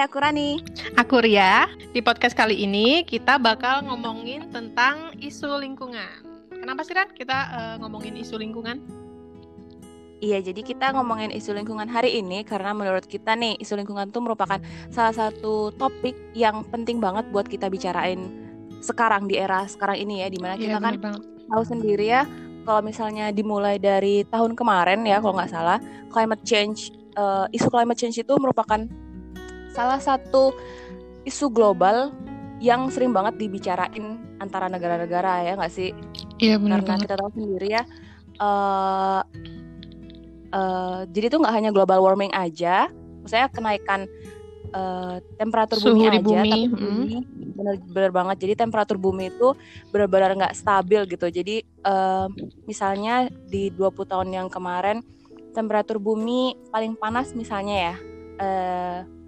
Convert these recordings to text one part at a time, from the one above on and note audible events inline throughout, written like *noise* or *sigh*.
Hai, aku Rani. Aku Ria. Di podcast kali ini kita bakal ngomongin tentang isu lingkungan. Kenapa sih Ran kita uh, ngomongin isu lingkungan? Iya, jadi kita ngomongin isu lingkungan hari ini karena menurut kita nih isu lingkungan itu merupakan salah satu topik yang penting banget buat kita bicarain sekarang di era sekarang ini ya, di mana kita ya, kan banget. tahu sendiri ya kalau misalnya dimulai dari tahun kemarin ya kalau nggak salah climate change uh, isu climate change itu merupakan salah satu isu global yang sering banget dibicarain antara negara-negara ya nggak sih? Iya benar Karena kita tahu sendiri ya. Uh, uh, jadi itu nggak hanya global warming aja, misalnya kenaikan uh, temperatur Suhu bumi di aja, bumi. tapi hmm. bumi bener-bener banget. Jadi temperatur bumi itu benar-benar nggak stabil gitu. Jadi uh, misalnya di 20 tahun yang kemarin temperatur bumi paling panas misalnya ya. Uh,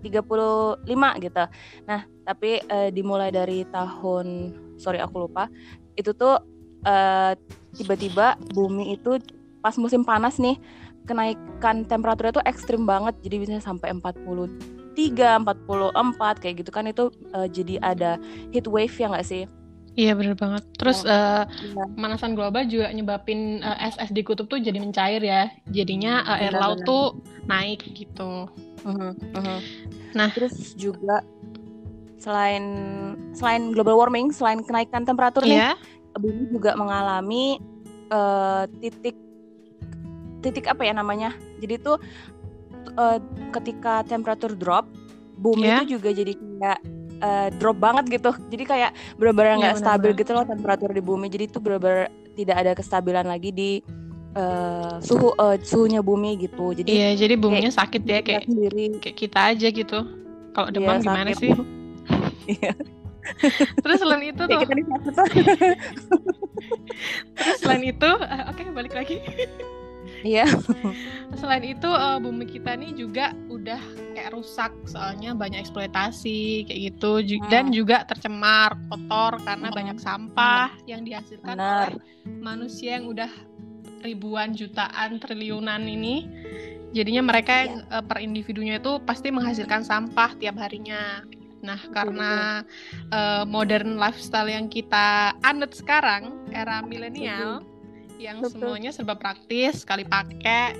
35 gitu. Nah, tapi uh, dimulai dari tahun sorry aku lupa, itu tuh uh, tiba-tiba bumi itu pas musim panas nih kenaikan temperaturnya tuh ekstrim banget. Jadi bisa sampai 43, 44 kayak gitu kan itu uh, jadi ada heat wave ya nggak sih? Iya bener banget. Terus uh, ya. pemanasan global juga nyebabin uh, es es di kutub tuh jadi mencair ya. Jadinya uh, air laut tuh naik gitu. Uh-huh. Nah, terus juga selain selain global warming, selain kenaikan temperatur yeah. nih, iya. bumi juga mengalami uh, titik titik apa ya namanya? Jadi tuh uh, ketika temperatur drop, bumi yeah. itu juga jadi kayak uh, drop banget gitu. Jadi kayak benar-benar iya, nggak yeah, stabil gitu loh temperatur di bumi. Jadi itu benar-benar tidak ada kestabilan lagi di uh, suhu uh, suhunya bumi gitu. Jadi Iya, jadi buminya sakit ya kayak sendiri. kayak kita aja gitu. Kalau iya, demam iya, gimana sih? *laughs* Iya. Terus selain itu tuh. kita *laughs* Terus selain itu, uh, oke okay, balik lagi. Iya. *laughs* Selain itu uh, bumi kita nih juga udah kayak rusak soalnya banyak eksploitasi kayak gitu hmm. dan juga tercemar, kotor karena hmm. banyak sampah hmm. yang dihasilkan Benar. oleh manusia yang udah ribuan jutaan triliunan ini jadinya mereka yang uh, per individunya itu pasti menghasilkan sampah tiap harinya. Nah karena uh, modern lifestyle yang kita anut sekarang era milenial yang semuanya serba praktis sekali pakai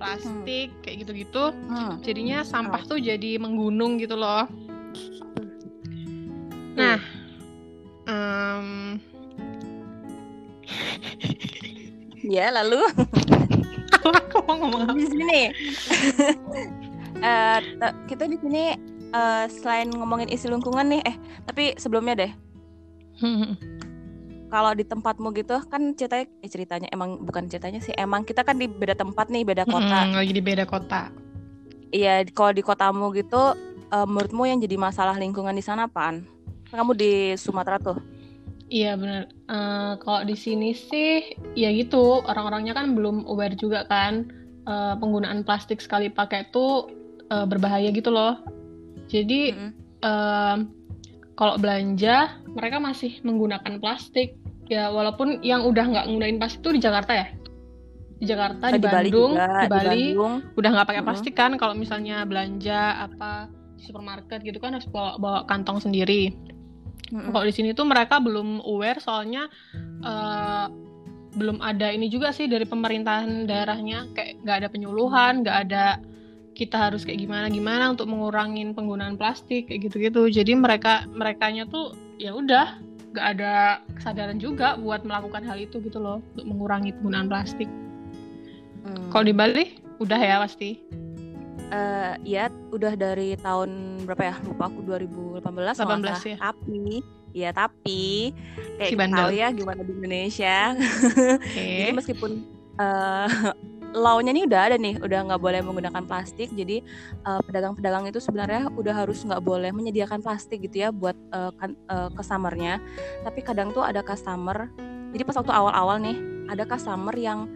plastik hmm. kayak gitu-gitu hmm. jadinya sampah tuh jadi menggunung gitu loh. Nah um, Ya, lalu aku mau ngomong di sini. uh, kita di sini uh, selain ngomongin isu lingkungan nih, eh tapi sebelumnya deh. *laughs* Kalau di tempatmu gitu kan ceritanya eh, ceritanya emang bukan ceritanya sih, emang kita kan di beda tempat nih, beda kota. Hmm, lagi di beda kota. Iya, kalau di kotamu gitu uh, menurutmu yang jadi masalah lingkungan di sana apaan? Kamu di Sumatera tuh. Iya benar. Uh, kalau di sini sih ya gitu orang-orangnya kan belum aware juga kan uh, penggunaan plastik sekali pakai itu uh, berbahaya gitu loh. Jadi mm -hmm. uh, kalau belanja mereka masih menggunakan plastik ya walaupun yang udah nggak nggunain plastik itu di Jakarta ya. Di Jakarta, oh, di, di Bandung, juga, di Bali di Bandung. udah nggak pakai plastik kan kalau misalnya belanja apa di supermarket gitu kan harus bawa bawa kantong sendiri. Mm-hmm. Kalau di sini tuh mereka belum aware soalnya uh, belum ada ini juga sih dari pemerintahan daerahnya kayak nggak ada penyuluhan, nggak ada kita harus kayak gimana gimana untuk mengurangin penggunaan plastik kayak gitu-gitu. Jadi mereka merekanya tuh ya udah nggak ada kesadaran juga buat melakukan hal itu gitu loh untuk mengurangi penggunaan plastik. Hmm. Kalau di Bali udah ya pasti. Uh, ya udah dari tahun berapa ya? Lupa aku 2018 18 ya tapi ya tapi kayak si tahu ya gimana di Indonesia. Okay. *laughs* jadi meskipun *laughs* uh, law-nya nih udah ada nih udah nggak boleh menggunakan plastik jadi pedagang pedagang-pedagang itu sebenarnya udah harus nggak boleh menyediakan plastik gitu ya buat uh, kan, uh, customernya. Tapi kadang tuh ada customer jadi pas waktu awal-awal nih ada customer yang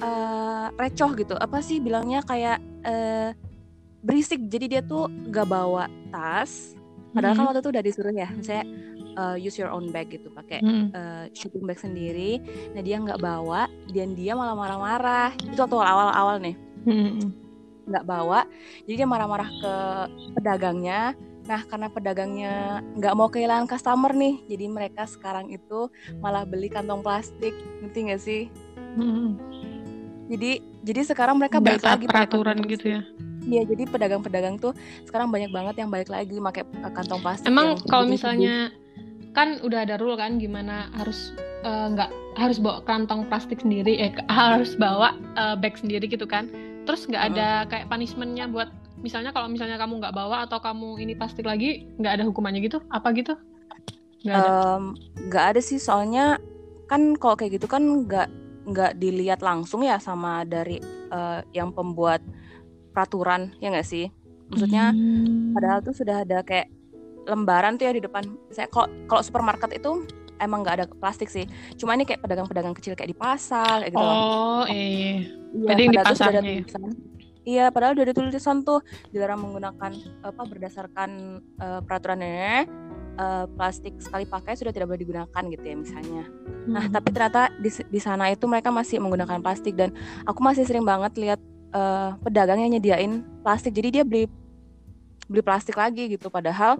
uh, recoh gitu. Apa sih bilangnya kayak uh, berisik. Jadi dia tuh gak bawa tas. Padahal kan hmm. kan waktu itu udah disuruh ya. Misalnya uh, use your own bag gitu pakai hmm. uh, shopping bag sendiri. Nah dia nggak bawa dan dia malah marah-marah. Itu waktu awal-awal nih. Hmm. nggak bawa jadi dia marah-marah ke pedagangnya. Nah karena pedagangnya nggak mau kehilangan customer nih jadi mereka sekarang itu malah beli kantong plastik. Ngerti nggak sih? Hmm. jadi jadi sekarang mereka balik lagi peraturan gitu ya Iya, jadi pedagang-pedagang tuh sekarang banyak banget yang balik lagi pakai kantong plastik. Emang kalau misalnya kan udah ada rule kan gimana harus eh, nggak uh, harus bawa kantong plastik sendiri, eh *laughs* harus bawa uh, bag sendiri gitu kan? terus nggak ada kayak punishmentnya buat misalnya kalau misalnya kamu nggak bawa atau kamu ini plastik lagi nggak ada hukumannya gitu apa gitu nggak ada nggak um, ada sih soalnya kan kalau kayak gitu kan nggak nggak dilihat langsung ya sama dari uh, yang pembuat peraturan ya nggak sih maksudnya hmm. padahal tuh sudah ada kayak lembaran tuh ya di depan saya kalau kalau supermarket itu emang nggak ada plastik sih cuma ini kayak pedagang-pedagang kecil kayak di pasar kayak gitu oh iya iya di pasarnya ya? iya padahal udah ada tulisan tuh dilarang menggunakan apa berdasarkan uh, peraturannya uh, plastik sekali pakai sudah tidak boleh digunakan gitu ya misalnya. Nah, hmm. Nah tapi ternyata di, di sana itu mereka masih menggunakan plastik dan aku masih sering banget lihat uh, pedagang yang nyediain plastik. Jadi dia beli beli plastik lagi gitu. Padahal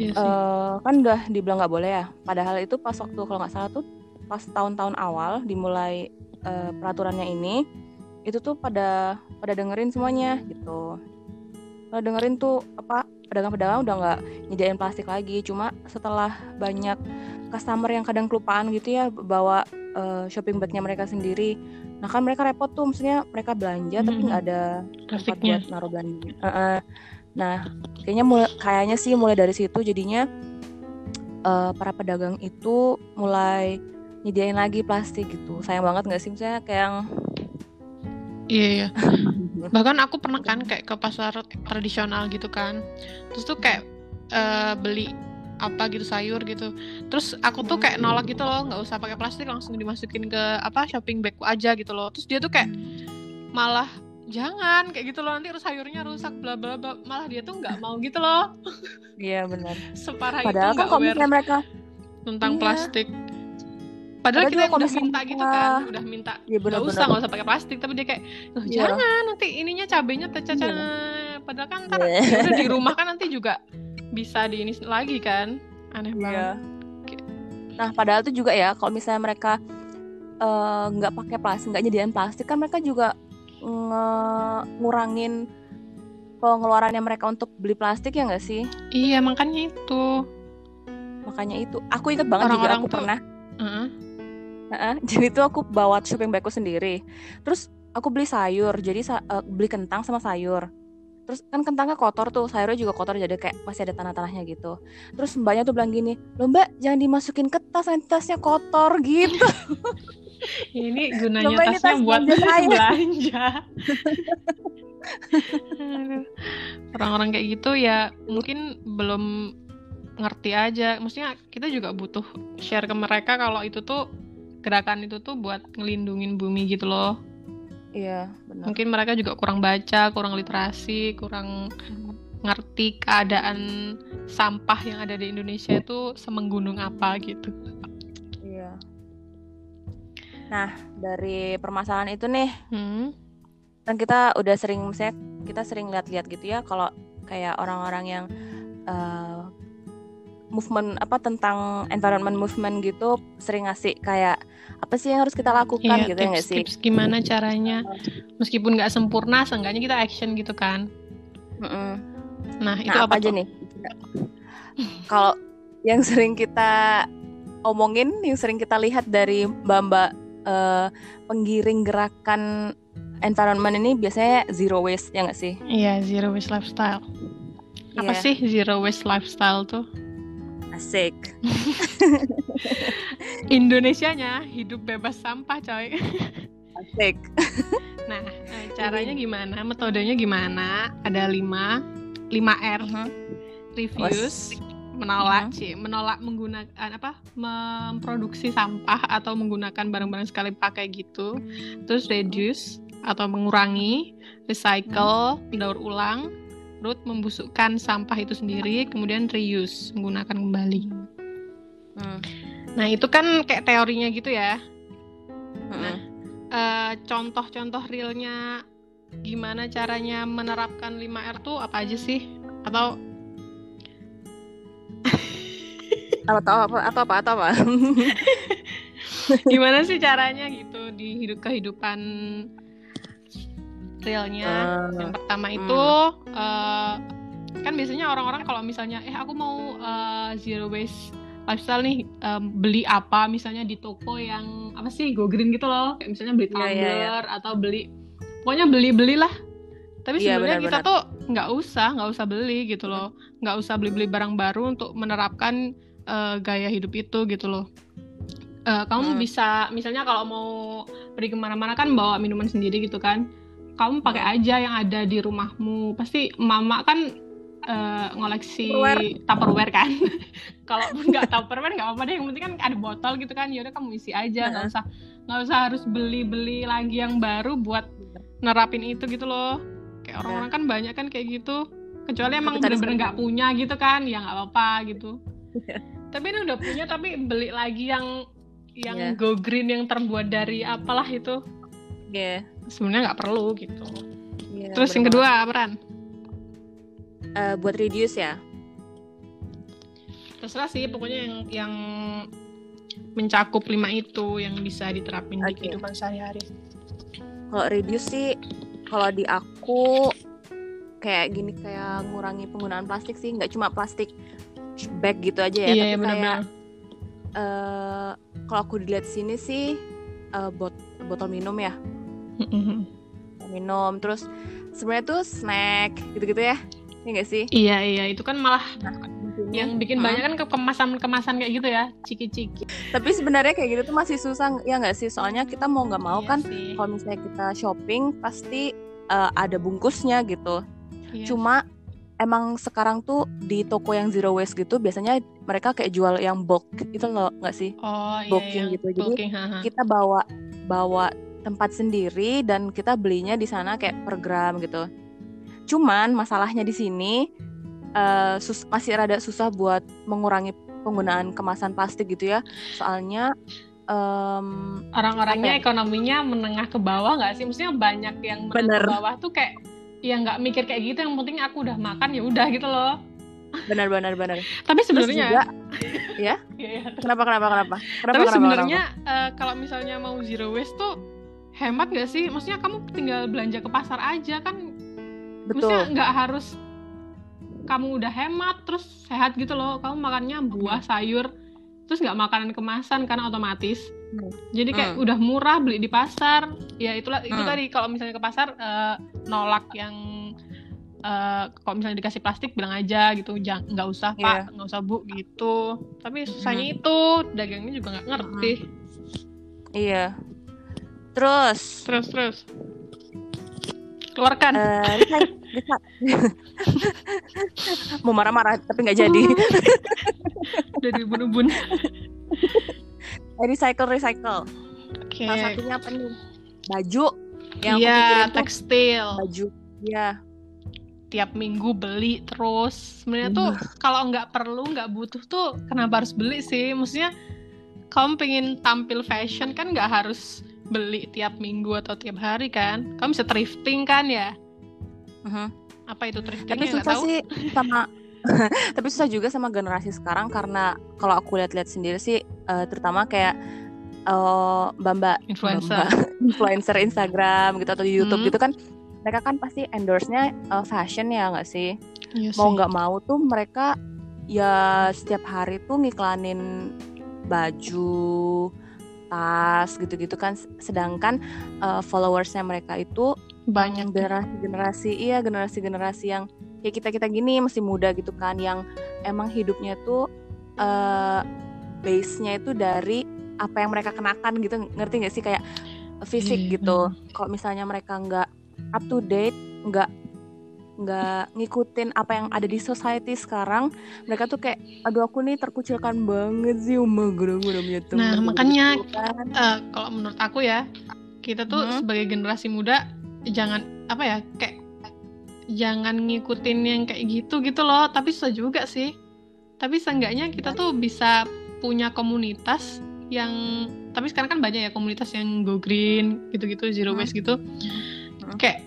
Iya uh, kan udah dibilang nggak boleh ya. Padahal itu pas waktu kalau nggak salah tuh pas tahun-tahun awal dimulai uh, peraturannya ini itu tuh pada pada dengerin semuanya gitu. Pada dengerin tuh apa pedagang-pedagang udah nggak nyediain plastik lagi. Cuma setelah banyak customer yang kadang kelupaan gitu ya bawa uh, shopping bagnya mereka sendiri. Nah kan mereka repot tuh, maksudnya mereka belanja -hmm. tapi nggak ada tempat buat naruh belanja. Uh -uh. Nah, kayaknya mulai kayaknya sih mulai dari situ jadinya uh, para pedagang itu mulai nyediain lagi plastik gitu. Sayang banget nggak sih misalnya kayak yang Iya, iya. *laughs* Bahkan aku pernah kan kayak ke pasar tradisional gitu kan. Terus tuh kayak uh, beli apa gitu sayur gitu. Terus aku tuh kayak nolak gitu loh, nggak usah pakai plastik langsung dimasukin ke apa shopping bagku aja gitu loh. Terus dia tuh kayak malah jangan kayak gitu loh nanti sayurnya rusak bla bla bla malah dia tuh nggak mau gitu loh iya benar separah padahal itu kan kalau mereka tentang iya. plastik padahal, padahal kita yang udah minta gitu kan udah minta ya, nggak usah nggak usah pakai plastik tapi dia kayak oh, ya. jangan nanti ininya cabenya tercaca ya. padahal kan ntar ya. di rumah kan nanti juga bisa di ini lagi kan aneh iya. banget nah padahal tuh juga ya kalau misalnya mereka eh, nggak uh, pakai plastik nggak nyediain plastik kan mereka juga ngurangin pengeluarannya mereka untuk beli plastik ya nggak sih? Iya makanya itu. Makanya itu. Aku inget banget Orang -orang juga aku tuh, pernah. Uh -uh. Uh -uh, jadi itu aku bawa shopping bagku sendiri. Terus aku beli sayur, jadi uh, beli kentang sama sayur. Terus kan kentangnya kotor tuh, sayurnya juga kotor jadi kayak masih ada tanah-tanahnya gitu. Terus mbaknya tuh bilang gini, lo mbak jangan dimasukin ke tas, nanti tasnya kotor gitu. *laughs* ini gunanya Coba tasnya tas buat belanja *laughs* orang-orang kayak gitu ya mungkin belum ngerti aja. Maksudnya kita juga butuh share ke mereka kalau itu tuh gerakan itu tuh buat ngelindungin bumi gitu loh iya benar mungkin mereka juga kurang baca kurang literasi kurang hmm. ngerti keadaan sampah yang ada di Indonesia itu semenggunung apa gitu Nah, dari permasalahan itu nih, hmm. kan kita udah sering, misalnya kita sering lihat-lihat gitu ya, kalau kayak orang-orang yang uh, movement apa tentang environment movement gitu sering ngasih kayak apa sih yang harus kita lakukan iya, gitu ya tips, ya nggak sih? Tips gimana caranya meskipun nggak sempurna, seenggaknya kita action gitu kan? Mm -mm. Nah itu nah, apa, apa aja nih? Kalau yang sering kita omongin, yang sering kita lihat dari mbak-mbak uh, penggiring gerakan environment ini biasanya zero waste ya nggak sih? Iya zero waste lifestyle. Apa yeah. sih zero waste lifestyle tuh? Asik. *laughs* Indonesianya hidup bebas sampah coy. Asik. *laughs* nah eh, caranya gimana? Metodenya gimana? Ada lima, lima R. Uh -huh. Reviews menolak sih hmm. menolak menggunakan apa memproduksi sampah atau menggunakan barang-barang sekali pakai gitu terus reduce atau mengurangi recycle hmm. daur ulang root membusukkan sampah itu sendiri kemudian reuse menggunakan kembali hmm. nah itu kan kayak teorinya gitu ya hmm. nah contoh-contoh realnya gimana caranya menerapkan 5R tuh apa aja sih? Atau atau apa atau apa atau apa? *laughs* *laughs* gimana sih caranya gitu di hidup kehidupan realnya? Uh, yang pertama hmm. itu uh, kan biasanya orang-orang kalau misalnya eh aku mau uh, zero waste lifestyle nih um, beli apa misalnya di toko yang apa sih go green gitu loh kayak misalnya beli iya, iya, iya. tumbler yeah, yeah, yeah. atau beli pokoknya beli belilah tapi sebenarnya yeah, kita tuh nggak usah nggak usah beli gitu loh nggak usah beli beli barang baru untuk menerapkan uh, gaya hidup itu gitu loh uh, kamu hmm. bisa misalnya kalau mau pergi ke mana-mana kan bawa minuman sendiri gitu kan kamu pakai hmm. aja yang ada di rumahmu pasti mama kan uh, ngoleksi Tupperware, Tupperware kan. *laughs* Kalau nggak Tupperware nggak apa-apa deh. Yang penting kan ada botol gitu kan. Yaudah kamu isi aja. Nggak usah nggak usah harus beli-beli lagi yang baru buat nerapin itu gitu loh. Kayak orang-orang kan banyak kan kayak gitu. Kecuali emang bener-bener nggak punya gitu kan, ya nggak apa-apa gitu. Iya. tapi ini udah punya tapi beli lagi yang yang yeah. go green yang terbuat dari apalah itu. Yeah. Sebenarnya nggak perlu gitu. Yeah, Terus yang kedua, Peran? uh, buat reduce ya terserah sih pokoknya yang yang mencakup lima itu yang bisa diterapin okay. di kehidupan sehari-hari kalau reduce sih kalau di aku kayak gini kayak ngurangi penggunaan plastik sih nggak cuma plastik bag gitu aja ya iya, tapi bener -bener. kayak uh, kalau aku dilihat sini sih uh, bot botol minum ya minum terus sebenarnya tuh snack gitu-gitu ya Iya gak sih? Iya iya itu kan malah yang bikin hmm. banyak kan kemasan-kemasan kayak gitu ya, ciki-ciki. Tapi sebenarnya kayak gitu tuh masih susah ya nggak sih? Soalnya kita mau nggak mau iya kan kalau misalnya kita shopping pasti uh, ada bungkusnya gitu. Iya. Cuma emang sekarang tuh di toko yang zero waste gitu biasanya mereka kayak jual yang bulk itu loh nggak sih? Oh iya. Bulking iya. gitu. Jadi Bulking, kita bawa bawa tempat sendiri dan kita belinya di sana kayak per gram gitu. Cuman masalahnya di sini uh, sus masih rada susah buat mengurangi penggunaan kemasan plastik gitu ya. Soalnya um, orang-orangnya ya? ekonominya menengah ke bawah nggak sih? Maksudnya banyak yang menengah ke bawah tuh kayak ya nggak mikir kayak gitu. Yang penting aku udah makan ya udah gitu loh. Benar benar benar. Tapi sebenarnya *laughs* ya. ya, Kenapa kenapa kenapa? kenapa Tapi sebenarnya uh, kalau misalnya mau zero waste tuh hemat gak sih? Maksudnya kamu tinggal belanja ke pasar aja kan Betul. Maksudnya nggak harus kamu udah hemat terus sehat gitu loh. Kamu makannya buah, sayur, terus nggak makanan kemasan karena otomatis. Hmm. Jadi kayak hmm. udah murah beli di pasar. Ya itulah itu hmm. tadi kalau misalnya ke pasar uh, nolak yang uh, kalau misalnya dikasih plastik bilang aja gitu, jangan nggak usah pak, yeah. nggak usah bu gitu. Tapi susahnya hmm. itu dagangnya juga nggak ngerti. Hmm. Iya. Terus. Terus terus. Keluarkan. *laughs* Uh, *laughs* mau marah-marah tapi nggak jadi. *laughs* Dari bun-bun. Recycle recycle. Okay. salah satunya apa nih? Baju. Yang iya tekstil. Baju ya tiap minggu beli terus. Sebenarnya tuh kalau nggak perlu nggak butuh tuh kenapa harus beli sih? Maksudnya kamu pengen tampil fashion kan nggak harus beli tiap minggu atau tiap hari kan kamu bisa thrifting kan ya uh-huh. apa itu thrifting tapi susah tahu? sih sama *laughs* tapi susah juga sama generasi sekarang karena kalau aku lihat-lihat sendiri sih uh, terutama kayak uh, mbak influencer *laughs* influencer Instagram gitu atau YouTube hmm. gitu kan mereka kan pasti endorse-nya uh, fashion ya nggak sih iya mau nggak mau tuh mereka ya setiap hari tuh ngiklanin baju tas gitu-gitu kan. Sedangkan uh, followersnya mereka itu banyak generasi-generasi iya generasi-generasi yang ya kita kita gini masih muda gitu kan yang emang hidupnya tuh uh, base-nya itu dari apa yang mereka kenakan gitu. Ngerti gak sih? Kayak fisik yeah, gitu. kalau misalnya mereka nggak up to date nggak nggak ngikutin apa yang ada di society sekarang mereka tuh kayak aduh aku nih terkucilkan banget sih umah gerung tuh nah makanya uh, kalau menurut aku ya kita tuh hmm. sebagai generasi muda jangan apa ya kayak jangan ngikutin yang kayak gitu gitu loh. Tapi susah juga sih. Tapi seenggaknya kita tuh bisa punya komunitas yang tapi sekarang kan banyak ya komunitas yang go green gitu-gitu zero waste gitu. Hmm. kayak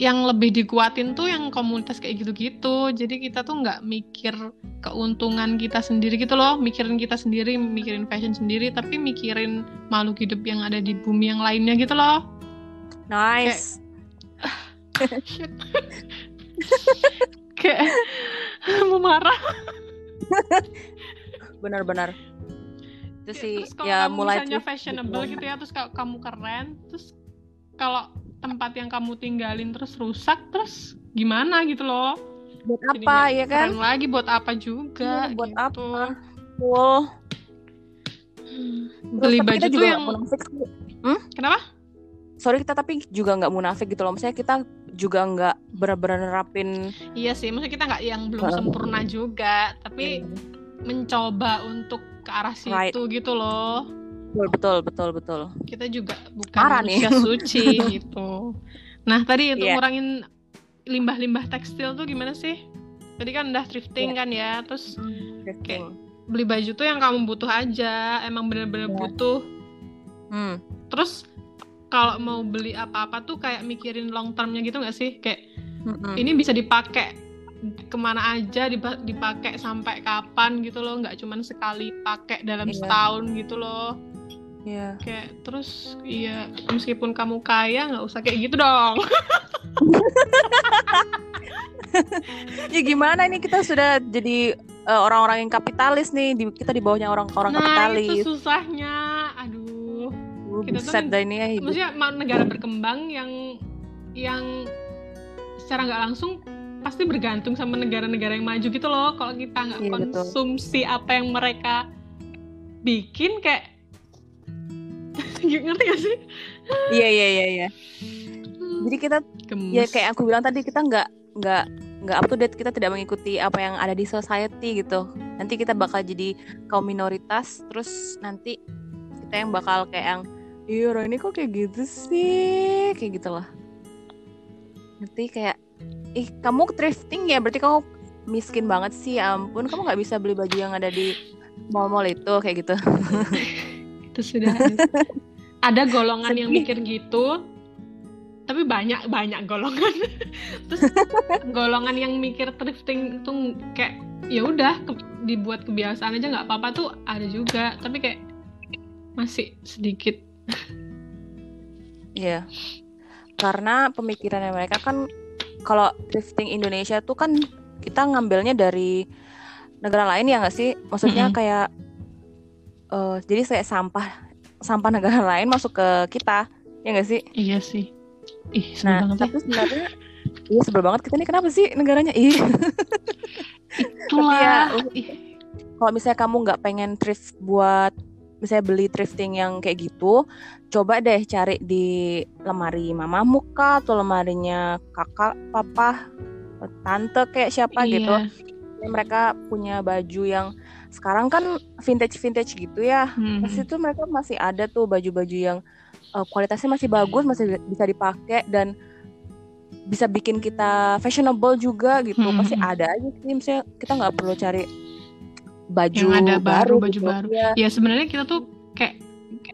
yang lebih dikuatin tuh yang komunitas kayak gitu-gitu. Jadi kita tuh nggak mikir keuntungan kita sendiri gitu loh. Mikirin kita sendiri mikirin fashion sendiri tapi mikirin makhluk hidup yang ada di bumi yang lainnya gitu loh. Nice. Kayak, *laughs* kayak mau marah. *laughs* Benar-benar itu sih ya, ya mulai misalnya fashionable gitu ya terus kalau kamu keren terus kalau tempat yang kamu tinggalin terus rusak terus gimana gitu loh buat apa ya kan lagi buat apa juga ya, buat gitu. apa Wow. Hmm. Beli baju tuh yang munafik. Hmm? Kenapa? Sorry kita tapi juga nggak munafik gitu loh. Maksudnya kita juga nggak benar-benar nerapin. Iya sih, maksudnya kita nggak yang belum sempurna juga, tapi yeah. mencoba untuk ke arah situ right. gitu loh betul betul betul betul kita juga bukan Marah manusia nih. suci *laughs* gitu nah tadi untuk yeah. ngurangin limbah-limbah tekstil tuh gimana sih tadi kan udah thrifting yeah. kan ya terus thrifting. kayak beli baju tuh yang kamu butuh aja emang bener-bener yeah. butuh hmm. terus kalau mau beli apa-apa tuh kayak mikirin long termnya gitu nggak sih kayak mm -hmm. ini bisa dipakai ke mana aja dipakai sampai kapan gitu loh nggak cuman sekali pakai dalam yeah. setahun gitu loh Iya. Kayak terus iya meskipun kamu kaya nggak usah kayak gitu dong. *laughs* ya gimana ini kita sudah jadi uh, orang-orang yang kapitalis nih, di, kita di bawahnya orang-orang nah, kapitalis. itu susahnya. Aduh. Uh, kita tuh ini ya hidup. Maksudnya negara berkembang yang yang secara nggak langsung pasti bergantung sama negara-negara yang maju gitu loh. Kalau kita nggak iya, konsumsi betul. apa yang mereka bikin kayak ngerti gak sih? Iya iya iya iya. Jadi kita Gemes. ya kayak aku bilang tadi kita nggak nggak nggak up to date kita tidak mengikuti apa yang ada di society gitu. Nanti kita bakal jadi kaum minoritas terus nanti kita yang bakal kayak yang iya orang ini kok kayak gitu sih? Kayak gitulah. Nanti kayak ih kamu thrifting ya? Berarti kamu miskin banget sih? Ya ampun kamu nggak bisa beli baju yang ada di mall-mall itu? Kayak gitu. Itu sudah *laughs* ada golongan yang mikir gitu tapi banyak banyak golongan *laughs* terus golongan yang mikir thrifting itu kayak ya udah ke, dibuat kebiasaan aja nggak apa-apa tuh ada juga tapi kayak masih sedikit Iya. Yeah. Karena pemikirannya mereka kan kalau thrifting Indonesia tuh kan kita ngambilnya dari negara lain ya nggak sih? Maksudnya mm -hmm. kayak uh, jadi kayak sampah sampah negara lain masuk ke kita. Ya nggak sih? Iya sih. Ih nah banget ya. tapi sebenarnya iya sebel banget. Kita ini kenapa sih negaranya? Ih. Itulah. ya, kalau misalnya kamu nggak pengen thrift buat misalnya beli thrifting yang kayak gitu coba deh cari di lemari mama muka atau lemarinya kakak papa tante kayak siapa iya. gitu. Mereka punya baju yang sekarang kan vintage vintage gitu ya hmm. pasti tuh mereka masih ada tuh baju-baju yang uh, kualitasnya masih bagus masih bisa dipakai dan bisa bikin kita fashionable juga gitu hmm. pasti ada aja sih misalnya kita nggak perlu cari baju yang ada baru, baju gitu. baru ya, ya sebenarnya kita tuh kayak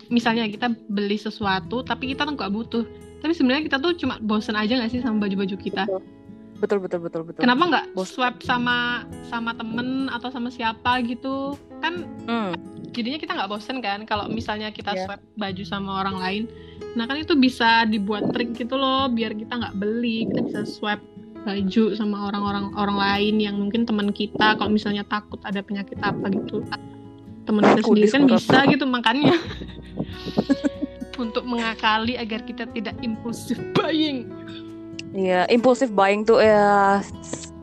misalnya kita beli sesuatu tapi kita tuh nggak butuh tapi sebenarnya kita tuh cuma bosen aja nggak sih sama baju-baju kita Betul betul betul betul betul. Kenapa nggak swap sama sama temen atau sama siapa gitu? Kan hmm. jadinya kita nggak bosen kan kalau misalnya kita yeah. swap baju sama orang lain. Nah kan itu bisa dibuat trik gitu loh biar kita nggak beli. Kita bisa swap baju sama orang-orang orang lain yang mungkin teman kita kalau misalnya takut ada penyakit apa gitu. Teman kita sendiri kan bisa gitu makanya *laughs* untuk mengakali agar kita tidak impulsif buying Iya, impulsif buying tuh ya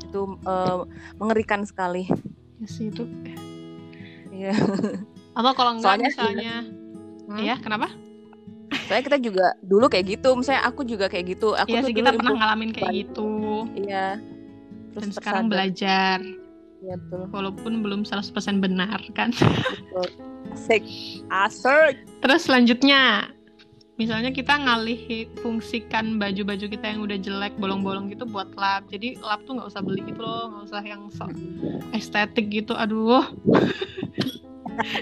itu uh, mengerikan sekali. Ya sih itu. Iya. Atau kalau enggak Soalnya misalnya hmm? Iya, kenapa? Soalnya kita juga dulu kayak gitu, misalnya aku juga kayak gitu. Aku iya tuh sih, kita pernah ngalamin kayak buying. gitu. Iya. Terus Dan sekarang belajar. Iya betul. Walaupun belum 100% benar kan. Betul. Asik. Asik. Terus selanjutnya misalnya kita ngalih fungsikan baju-baju kita yang udah jelek bolong-bolong gitu buat lap. Jadi lap tuh nggak usah beli gitu loh nggak usah yang so estetik gitu. Aduh. *laughs*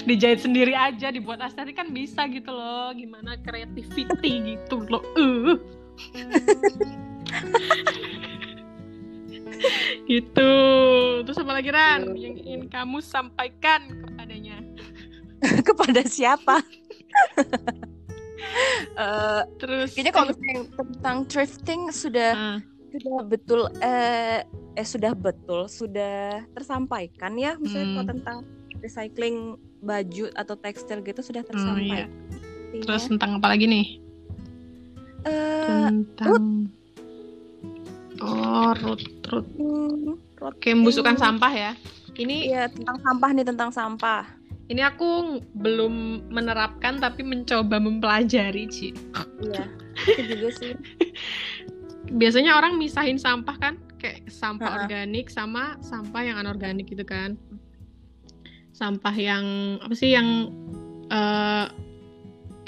Dijahit sendiri aja dibuat estetik kan bisa gitu loh. Gimana creativity gitu loh. Uh. *laughs* Gitu. Terus apa lagi Ran? Yang ingin kamu sampaikan kepadanya? *laughs* Kepada siapa? Uh, Terus kayaknya kalau misalnya tentang thrifting sudah uh. sudah betul eh, eh sudah betul sudah tersampaikan ya misalnya hmm. kalau tentang recycling baju atau tekstil gitu sudah tersampaikan. Oh, iya. Terus tentang apa lagi nih? Uh, tentang Oh, root root. Hmm, Oke, membusukan sampah ya. Ini ya tentang sampah nih tentang sampah. Ini aku belum menerapkan tapi mencoba mempelajari, Ci. Iya. Itu juga sih. *laughs* Biasanya orang misahin sampah kan, kayak sampah uh -huh. organik sama sampah yang anorganik gitu kan. Sampah yang apa sih yang uh,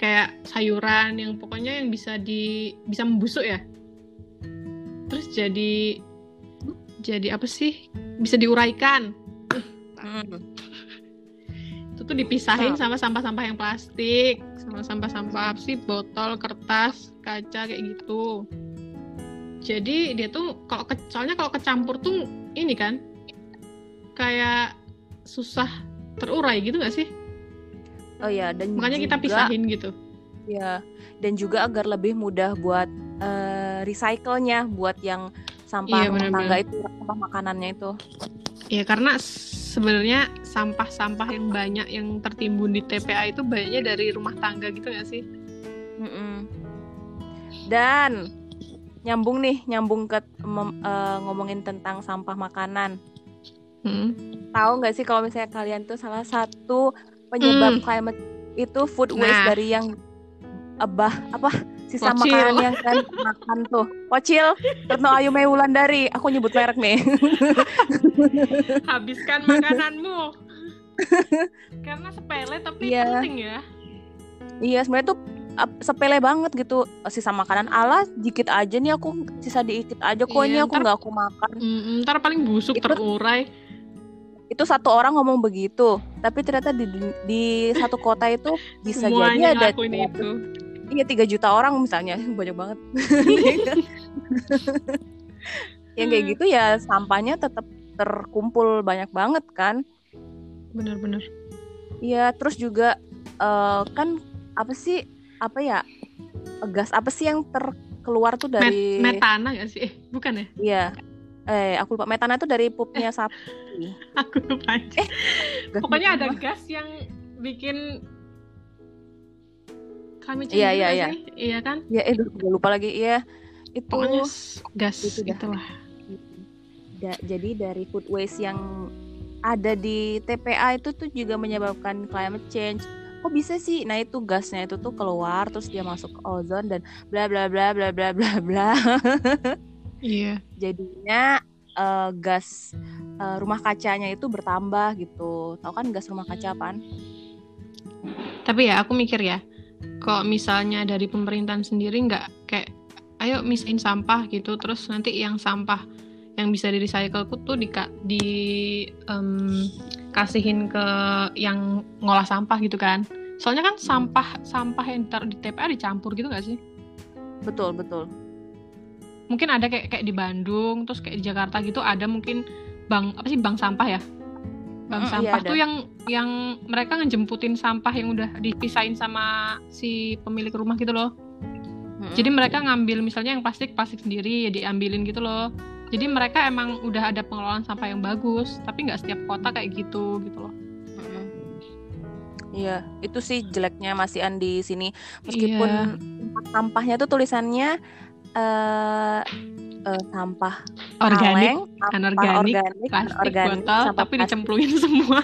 kayak sayuran yang pokoknya yang bisa di bisa membusuk ya terus jadi jadi apa sih bisa diuraikan hmm. Itu tuh dipisahin sama sampah-sampah yang plastik sama sampah-sampah sih botol kertas kaca kayak gitu. Jadi dia tuh kalau ke, soalnya kalau kecampur tuh ini kan kayak susah terurai gitu gak sih? Oh ya dan makanya juga, kita pisahin gitu. Ya dan juga agar lebih mudah buat uh, recycle-nya buat yang sampah iya, rumah tangga itu sampah makanannya itu. Ya karena sebenarnya sampah-sampah yang banyak yang tertimbun di TPA itu banyaknya dari rumah tangga gitu gak sih mm -mm. dan nyambung nih nyambung ke uh, ngomongin tentang sampah makanan hmm. tahu nggak sih kalau misalnya kalian tuh salah satu penyebab hmm. climate itu food waste nah. dari yang abah apa sisa Pocil. makanan yang kan makan tuh Pocil Retno Ayu Mewulan dari aku nyebut merek nih *laughs* *laughs* habiskan makananmu. *laughs* Karena sepele tapi yeah. penting ya. Iya sebenarnya tuh sepele banget gitu. Sisa makanan ala dikit aja nih aku sisa dikit aja kok iya, ini aku nggak aku makan. Mm, ntar paling busuk itu, terurai. Itu satu orang ngomong begitu tapi ternyata di di satu kota itu bisa Semuanya jadi ada itu. Iya tiga juta orang misalnya *laughs* banyak banget. Yang kayak gitu ya sampahnya tetap terkumpul banyak banget kan? Benar-benar iya terus juga uh, kan apa sih apa ya gas apa sih yang terkeluar tuh dari Met metana gak sih? Eh, bukan ya? Iya. Eh aku lupa metana itu dari pupnya eh, sapi. *laughs* Aku lupa eh, pokoknya ada gas yang bikin kami iya iya iya. iya kan? Iya eh lupa lagi. Iya itu Pokoknya gas itu itulah da, jadi dari food waste yang ada di TPA itu tuh juga menyebabkan climate change. Kok bisa sih. Nah itu gasnya itu tuh keluar terus dia masuk ke ozon dan bla bla bla bla bla bla bla. Iya. *laughs* Jadinya uh, gas uh, rumah kacanya itu bertambah gitu. Tau kan gas rumah kaca apaan? Tapi ya aku mikir ya kok misalnya dari pemerintahan sendiri nggak kayak ayo misain sampah gitu. Terus nanti yang sampah yang bisa di recycle tuh di di um, kasihin ke yang ngolah sampah gitu kan soalnya kan sampah sampah yang taruh di TPA dicampur gitu nggak sih betul betul mungkin ada kayak kayak di Bandung terus kayak di Jakarta gitu ada mungkin bank apa sih bank sampah ya bank mm, sampah iya, tuh yang yang mereka ngejemputin sampah yang udah dipisahin sama si pemilik rumah gitu loh. Hmm. Jadi mereka ngambil misalnya yang plastik plastik sendiri ya diambilin gitu loh. Jadi mereka emang udah ada pengelolaan sampah yang bagus, tapi nggak setiap kota kayak gitu gitu loh. Iya, itu sih jeleknya masih Andi sini. Meskipun iya. sampahnya tuh tulisannya uh, uh, sampah organik, anorganik, organik, plastik, organik, botol, tapi dicemplungin *laughs* semua.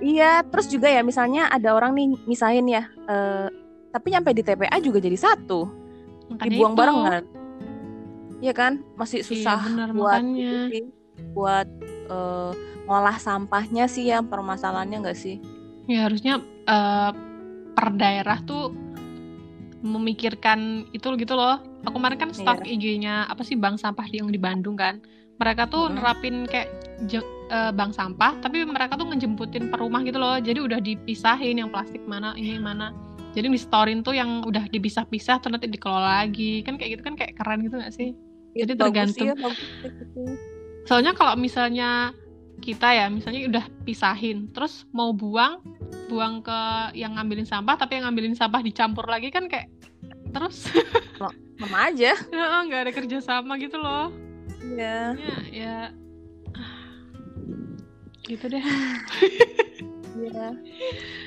Iya, terus juga ya misalnya ada orang nih misahin ya, uh, tapi nyampe di TPA juga jadi satu, Makanya dibuang itu. barengan. Iya kan, masih iya, susah iya, bener, buat sih, buat uh, ngolah sampahnya sih ya permasalahannya nggak sih? Ya harusnya uh, per daerah tuh memikirkan itu gitu loh. Aku kemarin kan stok iya. IG-nya apa sih bank sampah yang di Bandung kan. Mereka tuh hmm. nerapin kayak uh, bank sampah tapi mereka tuh ngejemputin per rumah gitu loh jadi udah dipisahin yang plastik mana ini mana jadi di storein tuh yang udah dipisah-pisah terus nanti dikelola lagi kan kayak gitu kan kayak keren gitu gak sih jadi tergantung. ya, soalnya kalau misalnya kita ya misalnya udah pisahin terus mau buang buang ke yang ngambilin sampah tapi yang ngambilin sampah dicampur lagi kan kayak terus. Sama aja. *laughs* Nggak ada kerja sama gitu loh. Ya ya, ya. gitu deh. Ya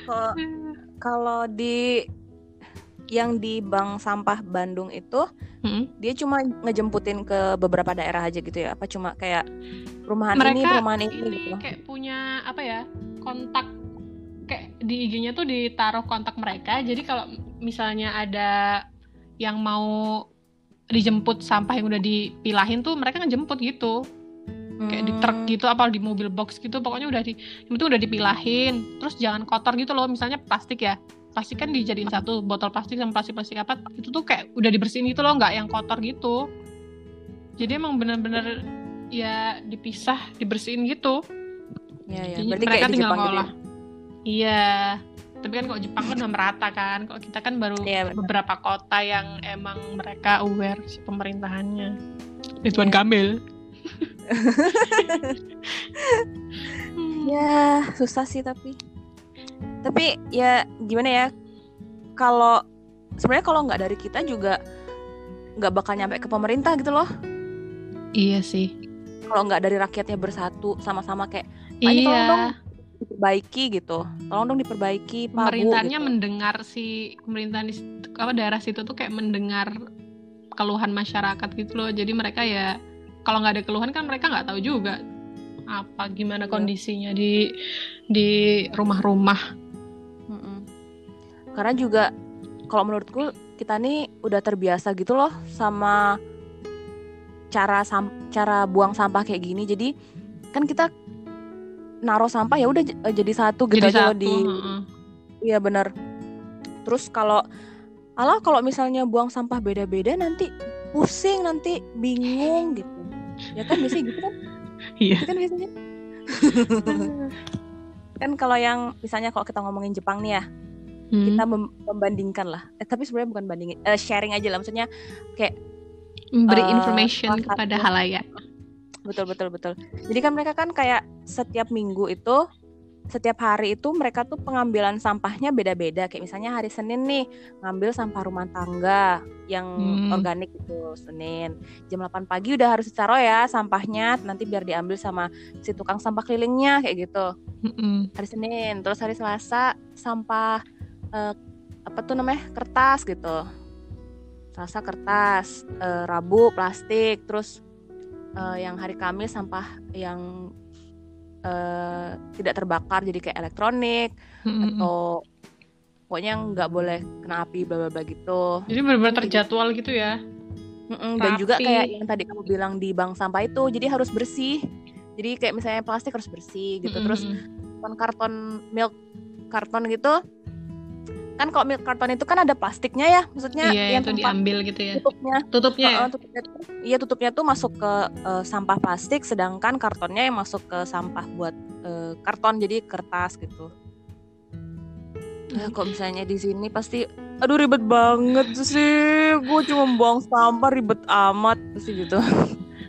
kalau *laughs* kalau di yang di bank sampah Bandung itu hmm? dia cuma ngejemputin ke beberapa daerah aja gitu ya? Apa cuma kayak perumahan Mereka ini perumahan ini, ini gitu? kayak punya apa ya kontak kayak di IG-nya tuh ditaruh kontak mereka. Jadi kalau misalnya ada yang mau dijemput sampah yang udah dipilahin tuh mereka ngejemput gitu. Kayak di truk hmm. gitu apa di mobil box gitu pokoknya udah di itu udah dipilahin. Terus jangan kotor gitu loh misalnya plastik ya plastik kan dijadiin satu botol plastik sama plastik plastik apa itu tuh kayak udah dibersihin gitu loh nggak yang kotor gitu. Jadi emang bener-bener ya dipisah dibersihin gitu. Ya, ya. Berarti mereka kayak tinggal ngolah gitu ya? iya. Tapi kan kok Jepang kan udah merata kan kok kita kan baru ya, beberapa kota yang emang mereka aware si pemerintahannya. Ridwan ya. Kamil. *laughs* *laughs* Ya susah sih tapi tapi ya gimana ya kalau sebenarnya kalau nggak dari kita juga nggak bakal nyampe ke pemerintah gitu loh. Iya sih. Kalau nggak dari rakyatnya bersatu sama-sama kayak iya. tolong dong diperbaiki gitu. Tolong dong diperbaiki pemerintahnya gitu. mendengar si pemerintahan di apa daerah situ tuh kayak mendengar keluhan masyarakat gitu loh. Jadi mereka ya kalau nggak ada keluhan kan mereka nggak tahu juga apa gimana iya. kondisinya di di rumah-rumah? Karena juga kalau menurutku kita nih udah terbiasa gitu loh sama cara sam cara buang sampah kayak gini. Jadi kan kita naruh sampah ya udah jadi satu gitu jadi aja satu, di iya bener. Terus kalau Allah kalau misalnya buang sampah beda-beda nanti pusing nanti bingung gitu. Ya kan biasanya gitu kan iya. Gitu kan biasanya. *laughs* Kan kalau yang misalnya kalau kita ngomongin Jepang nih ya hmm. kita membandingkan lah. Eh, tapi sebenarnya bukan bandingin uh, sharing aja lah. Maksudnya kayak beri uh, information kepada halayak. Betul betul betul. Jadi kan mereka kan kayak setiap minggu itu setiap hari itu mereka tuh pengambilan sampahnya beda-beda kayak misalnya hari Senin nih ngambil sampah rumah tangga yang hmm. organik itu Senin jam 8 pagi udah harus ditaruh ya sampahnya nanti biar diambil sama si tukang sampah kelilingnya kayak gitu hmm. hari Senin terus hari Selasa sampah uh, apa tuh namanya kertas gitu Selasa kertas uh, Rabu plastik terus uh, yang hari Kamis sampah yang uh, tidak terbakar jadi kayak elektronik mm-hmm. atau pokoknya nggak boleh kena api bla bla gitu jadi benar-benar terjadwal gitu ya Mm-mm, dan juga kayak yang tadi kamu bilang di bank sampah itu jadi harus bersih jadi kayak misalnya plastik harus bersih gitu mm-hmm. terus karton karton milk karton gitu kan kalau milk karton itu kan ada plastiknya ya maksudnya iya, yang itu diambil gitu ya. tutupnya. Tutupnya ya? tutupnya iya tutupnya tuh masuk ke uh, sampah plastik sedangkan kartonnya yang masuk ke sampah buat uh, karton jadi kertas gitu. Nah, kok misalnya di sini pasti aduh ribet banget sih. Gue cuma buang sampah ribet amat sih gitu.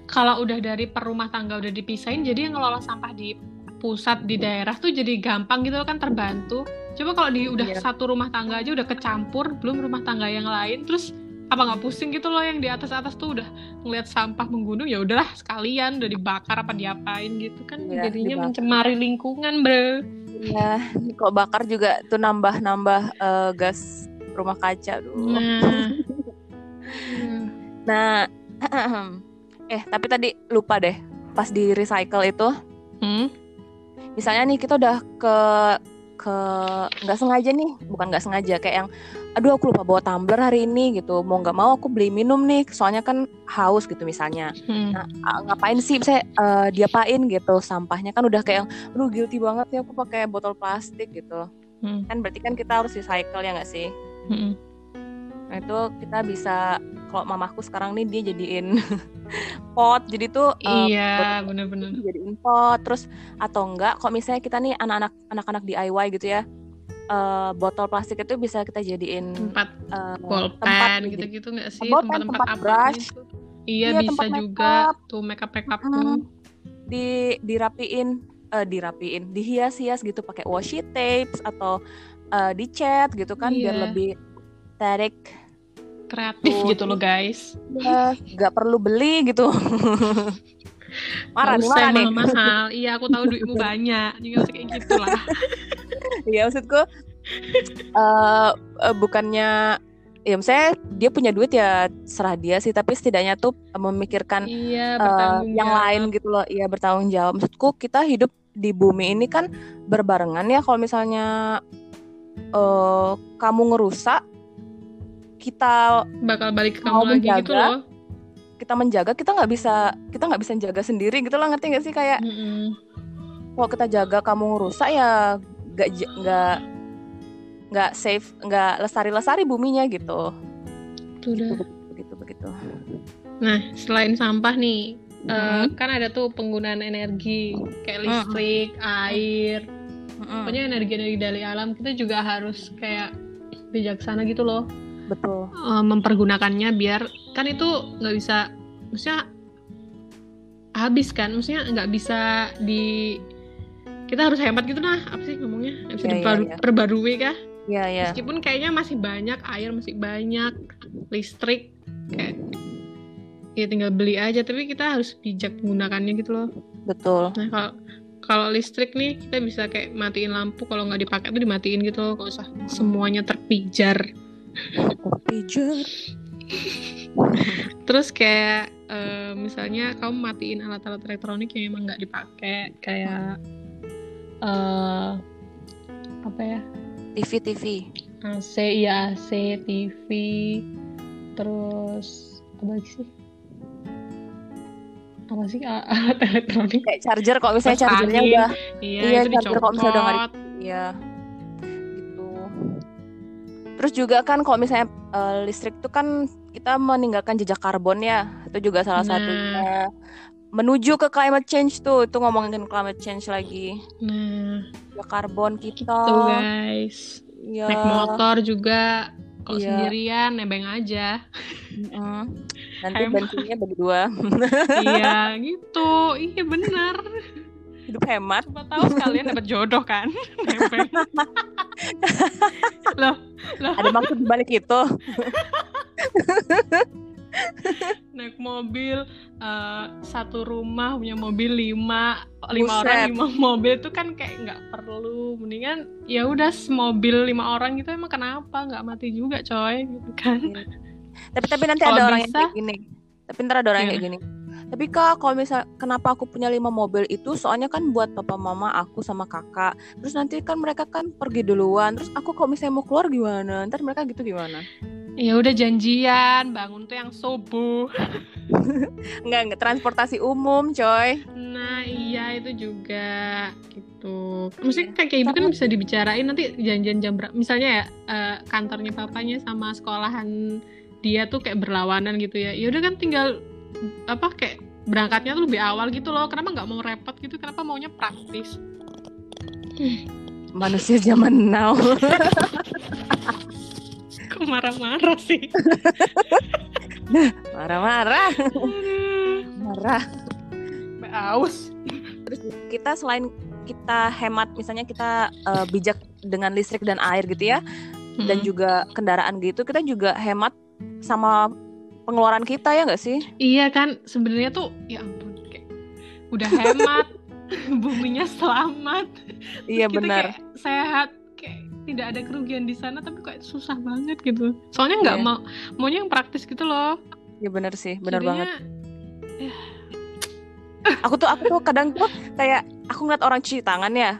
Kalau udah dari per rumah tangga udah dipisahin jadi yang ngelola sampah di pusat di daerah tuh jadi gampang gitu kan terbantu coba kalau di udah yeah. satu rumah tangga aja udah kecampur belum rumah tangga yang lain terus apa nggak pusing gitu loh yang di atas atas tuh udah ngeliat sampah menggunung ya udahlah sekalian udah dibakar apa diapain gitu kan yeah, jadinya dibakar. mencemari lingkungan bro ya kok bakar juga tuh nambah nambah uh, gas rumah kaca dulu nah, *laughs* nah *clears throat* eh tapi tadi lupa deh pas di recycle itu hmm? misalnya nih kita udah ke ke nggak sengaja nih bukan nggak sengaja kayak yang aduh aku lupa bawa tumbler hari ini gitu mau nggak mau aku beli minum nih soalnya kan haus gitu misalnya hmm. nah ngapain sih saya uh, diapain gitu sampahnya kan udah kayak yang aduh guilty banget ya aku pakai botol plastik gitu hmm. kan berarti kan kita harus recycle ya nggak sih hmm. Nah itu kita bisa kalau mamaku sekarang nih dia jadiin *laughs* pot jadi tuh uh, iya bener-bener jadiin pot terus atau enggak kok misalnya kita nih anak-anak anak-anak DIY gitu ya uh, botol plastik itu bisa kita jadiin tempat uh, gitu-gitu nggak sih tempat-tempat tempat brush gitu. iya, iya bisa juga tuh makeup makeup hmm. di dirapiin uh, dirapiin dihias-hias gitu pakai washi tapes atau uh, dicat gitu kan yeah. biar iya. lebih tarik kreatif tuh. gitu loh guys. Ya nggak perlu beli gitu. *laughs* Marah nih marah nih. mahal. Iya aku tahu duitmu *laughs* banyak. Juga kayak gitu lah *laughs* iya maksudku uh, uh, bukannya ya misalnya dia punya duit ya serah dia sih tapi setidaknya tuh memikirkan iya, uh, yang lain gitu loh. Iya bertanggung jawab. Maksudku kita hidup di bumi ini kan berbarengan ya kalau misalnya uh, kamu ngerusak kita bakal balik ke kamu lagi menjaga, gitu loh kita menjaga kita nggak bisa kita nggak bisa jaga sendiri gitu loh ngerti gak sih kayak mm -hmm. kalau kita jaga kamu ngerusak ya nggak nggak nggak safe nggak lestari lestari buminya gitu Sudah. begitu, begitu begitu nah selain sampah nih mm-hmm. uh, kan ada tuh penggunaan energi kayak listrik mm-hmm. air mm-hmm. pokoknya energi-energi dari alam kita juga harus kayak bijaksana gitu loh betul uh, mempergunakannya biar kan itu nggak bisa maksudnya habis kan maksudnya nggak bisa di kita harus hemat gitu nah apa sih ngomongnya bisa yeah, diperbarui yeah, yeah. kah Iya, iya. Meskipun kayaknya masih banyak air, masih banyak listrik kayak ya tinggal beli aja, tapi kita harus bijak menggunakannya gitu loh. Betul. Nah, kalau kalau listrik nih kita bisa kayak matiin lampu kalau nggak dipakai tuh dimatiin gitu loh, kalau usah semuanya terpijar. Terpijar. Terus kayak uh, misalnya kamu matiin alat-alat elektronik yang emang nggak dipakai kayak uh, apa ya? TV TV AC ya AC TV terus apa lagi sih? Apa sih alat elektronik? Kayak charger kok misalnya chargernya angin. udah iya, iya charger kok misalnya udah nggak iya terus juga kan kalau misalnya uh, listrik itu kan kita meninggalkan jejak karbon ya itu juga salah nah. satunya. Menuju ke climate change tuh itu ngomongin climate change lagi. Nah. Ya karbon kita. Gitu guys. Ya. naik motor juga kalau iya. sendirian nebeng aja. Mm nanti bensinnya berdua. Iya *laughs* gitu. Iya benar hidup hemat. Siapa tahu sekalian dapat jodoh kan? *laughs* Loh loh. Ada maksud balik itu? Naik mobil uh, satu rumah punya mobil lima lima orang lima mobil itu kan kayak nggak perlu. Mendingan ya udah mobil lima orang gitu emang kenapa? Nggak mati juga coy gitu kan. Iya. tapi tapi nanti ada orang yang kayak gini. Tapi ntar ada orang yang kayak gini tapi kak kalau misal kenapa aku punya lima mobil itu soalnya kan buat papa mama aku sama kakak terus nanti kan mereka kan pergi duluan terus aku kalau misalnya mau keluar gimana ntar mereka gitu gimana Ya udah janjian, bangun tuh yang subuh. enggak, enggak transportasi umum, coy. Nah, iya itu juga gitu. Maksudnya kayak, kayak gitu kan bisa dibicarain nanti janjian jam berapa. Misalnya ya uh, kantornya papanya sama sekolahan dia tuh kayak berlawanan gitu ya. Ya udah kan tinggal apa kayak berangkatnya tuh lebih awal gitu loh. Kenapa nggak mau repot gitu? Kenapa maunya praktis? *laughs* Manusia zaman now. *laughs* Kok marah-marah sih? *laughs* marah-marah. Marah. Aus. Terus kita selain kita hemat misalnya kita uh, bijak dengan listrik dan air gitu ya hmm. dan juga kendaraan gitu kita juga hemat sama pengeluaran kita ya nggak sih? Iya kan sebenarnya tuh ya ampun kayak udah hemat *laughs* buminya selamat. Iya benar. sehat tidak ada kerugian di sana tapi kok susah banget gitu. Soalnya nggak yeah. mau maunya yang praktis gitu loh. Ya benar sih benar banget. ya. aku tuh aku tuh kadang tuh kayak aku ngeliat orang cuci tangan ya.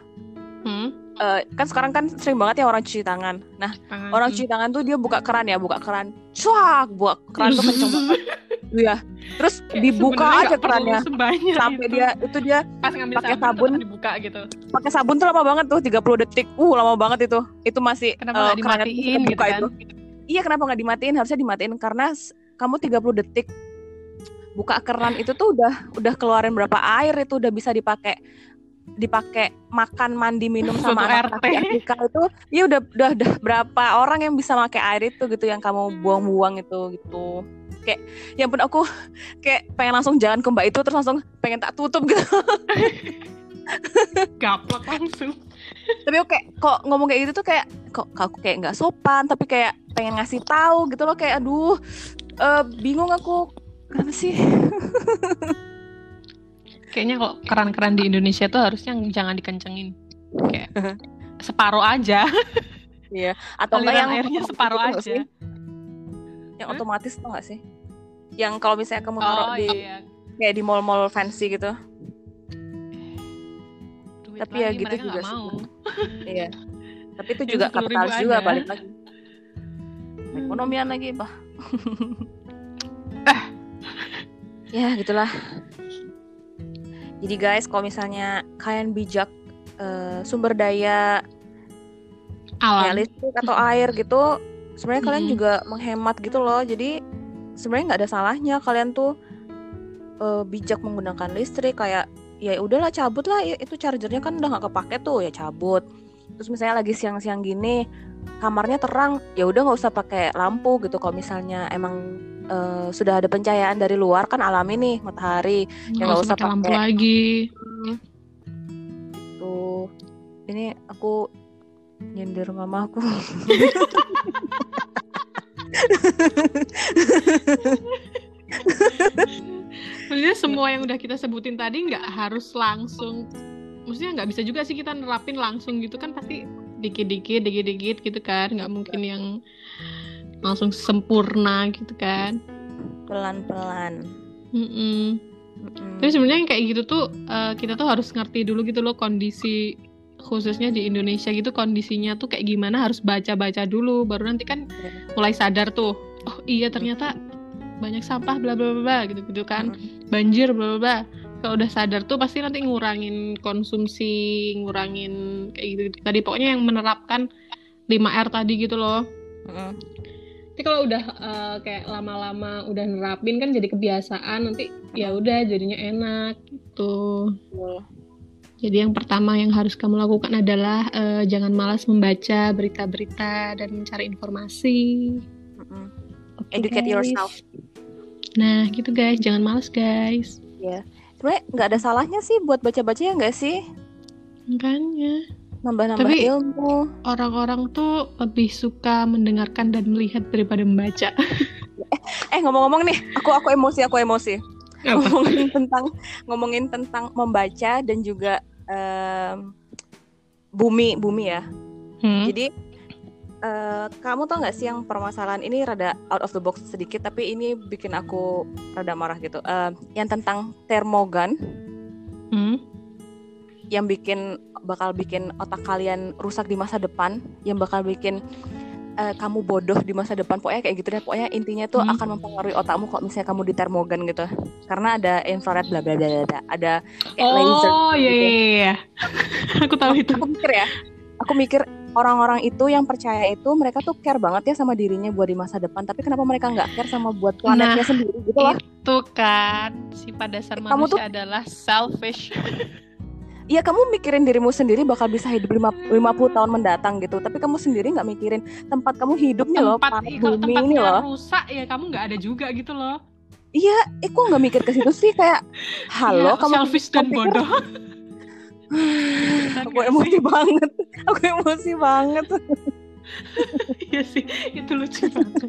Hmm? Uh, kan sekarang kan sering banget ya orang cuci tangan nah tangan. orang cuci tangan tuh dia buka keran ya buka keran cuak buka keran tuh kenceng banget *laughs* Iya. Terus Kayak dibuka aja kerannya sampai dia itu dia pakai sabun dibuka gitu. Pakai sabun tuh lama banget tuh 30 detik. Uh, lama banget itu. Itu masih kenapa uh, dimatiin gitu kan? itu. Iya, kenapa nggak dimatiin? Harusnya dimatiin karena kamu 30 detik buka keran itu tuh udah udah keluarin berapa air itu udah bisa dipakai dipakai makan mandi minum sama anak RT Afrika itu ya udah, udah udah berapa orang yang bisa pakai air itu gitu yang kamu buang-buang itu gitu. Kayak yang pun aku *laughs* kayak pengen langsung jalan ke mbak itu terus langsung pengen tak tutup gitu. *laughs* Gaplak langsung. Tapi oke kok ngomong kayak gitu tuh kayak kok aku kayak nggak sopan tapi kayak pengen ngasih tahu gitu loh kayak aduh uh, bingung aku kenapa sih *laughs* kayaknya kok keran-keran di Indonesia tuh harusnya jangan dikencengin. Kayak separuh aja. Iya. Atau enggak yang airnya separuh aja. yang huh? otomatis tuh gak sih? Yang kalau misalnya kamu naruh oh, di iya. kayak di mall-mall fancy gitu. Duit tapi ya gitu juga sih. *laughs* iya. Tapi itu juga kapitalis juga balik lagi. Ekonomian lagi bah ya gitulah jadi guys, kalau misalnya kalian bijak uh, sumber daya alam ya, listrik atau air gitu, sebenarnya hmm. kalian juga menghemat gitu loh. Jadi sebenarnya nggak ada salahnya kalian tuh uh, bijak menggunakan listrik kayak ya udahlah cabut lah itu chargernya kan udah nggak kepake tuh ya cabut. Terus misalnya lagi siang-siang gini kamarnya terang ya udah nggak usah pakai lampu gitu. Kalau misalnya emang uh, sudah ada pencahayaan dari luar kan alami nih matahari. Ya nggak usah pakai lampu lagi. Hmm. tuh ini aku nyindir mamaku. Maksudnya semua yang udah kita sebutin tadi nggak harus langsung Maksudnya nggak bisa juga sih kita nerapin langsung gitu. Kan pasti dikit-dikit, dikit-dikit gitu kan. Nggak mungkin yang langsung sempurna gitu kan. Pelan-pelan. Mm -mm. tapi sebenarnya kayak gitu tuh uh, kita tuh harus ngerti dulu gitu loh kondisi khususnya di Indonesia gitu kondisinya tuh kayak gimana harus baca-baca dulu. Baru nanti kan iya. mulai sadar tuh oh iya ternyata banyak sampah bla bla bla gitu gitu kan. Banjir bla bla bla kalau udah sadar tuh pasti nanti ngurangin konsumsi ngurangin kayak gitu, -gitu. tadi pokoknya yang menerapkan 5R tadi gitu loh. Tapi kalau udah uh, kayak lama-lama udah nerapin kan jadi kebiasaan nanti ya udah jadinya enak gitu. Jadi yang pertama yang harus kamu lakukan adalah uh, jangan malas membaca berita-berita dan mencari informasi. Okay, educate guys. yourself. Nah gitu guys. Jangan malas guys. Ya yeah. Sebenarnya nggak ada salahnya sih buat baca-baca ya nggak sih makanya nambah-nambah Tapi, ilmu. Orang-orang tuh lebih suka mendengarkan dan melihat daripada membaca. eh, *laughs* eh ngomong-ngomong nih, aku aku emosi, aku emosi. Apa? Ngomongin tentang ngomongin tentang membaca dan juga um, bumi bumi ya. Hmm? Jadi uh, kamu tau nggak sih yang permasalahan ini rada out of the box sedikit, tapi ini bikin aku rada marah gitu. Uh, yang tentang termogan. Hmm? Yang bikin bakal bikin otak kalian rusak di masa depan, yang bakal bikin uh, kamu bodoh di masa depan. Pokoknya kayak gitu deh. Pokoknya intinya tuh hmm. akan mempengaruhi otakmu kok misalnya kamu di termogan gitu. Karena ada infrared bla bla bla bla. Ada kayak oh, laser. Oh iya iya iya. *laughs* aku tahu itu. Aku mikir ya. Aku mikir orang-orang itu yang percaya itu mereka tuh care banget ya sama dirinya buat di masa depan. Tapi kenapa mereka nggak care sama buat planetnya nah, sendiri gitu loh? itu kan sifat dasar manusia Kamu tuh, adalah selfish. *laughs* Iya kamu mikirin dirimu sendiri bakal bisa hidup 50 tahun mendatang gitu. Tapi kamu sendiri nggak mikirin tempat kamu hidup nih loh tempat, bumi ini loh. rusak ya kamu nggak ada juga gitu loh. Iya eh kok nggak mikir ke situ sih? Kayak halo ya, kamu selfish dan bodoh. *laughs* Aku emosi banget *laughs* aku emosi banget. *laughs* Iya sih itu lucu *laughs* banget.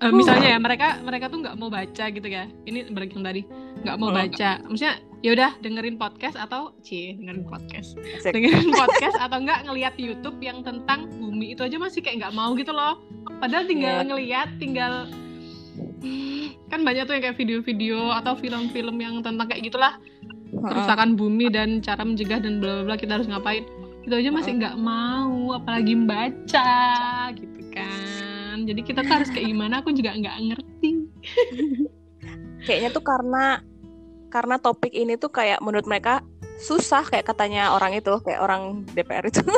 Uh, misalnya ya mereka mereka tuh nggak mau baca gitu ya. Ini balik yang tadi nggak mau oh, baca. Maksudnya ya udah dengerin podcast atau cie dengerin podcast. Asik. dengerin podcast atau enggak ngelihat YouTube yang tentang bumi. Itu aja masih kayak nggak mau gitu loh. Padahal tinggal yeah. ngelihat tinggal kan banyak tuh yang kayak video-video atau film-film yang tentang kayak gitulah kerusakan bumi dan cara mencegah dan bla bla kita harus ngapain? Itu aja masih nggak mau apalagi membaca gitu kan. Kan jadi kita tuh harus kayak gimana aku juga nggak ngerti. *laughs* Kayaknya tuh karena karena topik ini tuh kayak menurut mereka susah kayak katanya orang itu kayak orang DPR itu. *laughs*